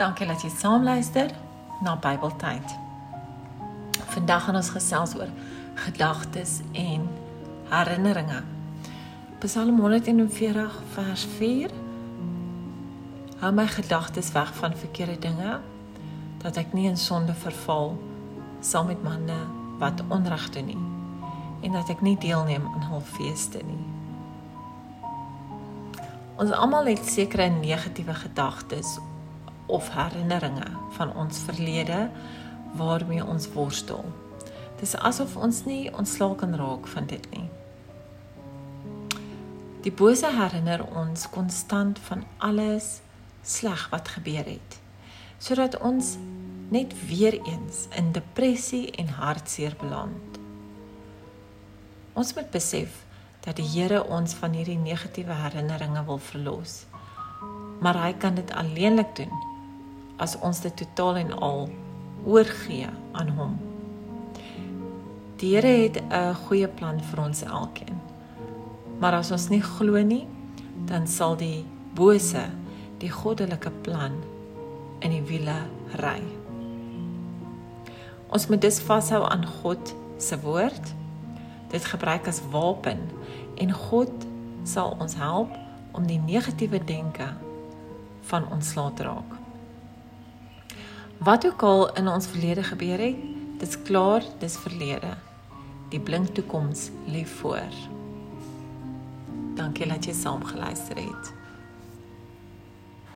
Dankie dat jy saam luister na Bybeltyd. Vandag gaan ons gesels oor gedagtes en herinneringe. Psalm 140 vers 4 Hou my gedagtes weg van verkeerde dinge dat ek nie in sonde verval saam met manne wat onreg doen nie en dat ek nie deelneem aan hul feeste nie. Ons almal het sekere negatiewe gedagtes of herinneringe van ons verlede waarmee ons worstel. Dis asof ons nie ontslae kan raak van dit nie. Die bose herinner ons konstant van alles sleg wat gebeur het, sodat ons net weer eens in depressie en hartseer beland. Ons moet besef dat die Here ons van hierdie negatiewe herinneringe wil verlos. Maar hy kan dit alleenlik doen as ons dit totaal en al oorgee aan hom. Die Here het 'n goeie plan vir ons elkeen. Maar as ons nie glo nie, dan sal die bose die goddelike plan in die wiele ry. Ons moet dus vashou aan God se woord. Dit gebruik as wapen en God sal ons help om die negatiewe denke van ons laat raak. Wat ook al in ons verlede gebeur het, dit's klaar, dis verlede. Die blink toekoms lê voor. Dankie dat jy saam geluister het.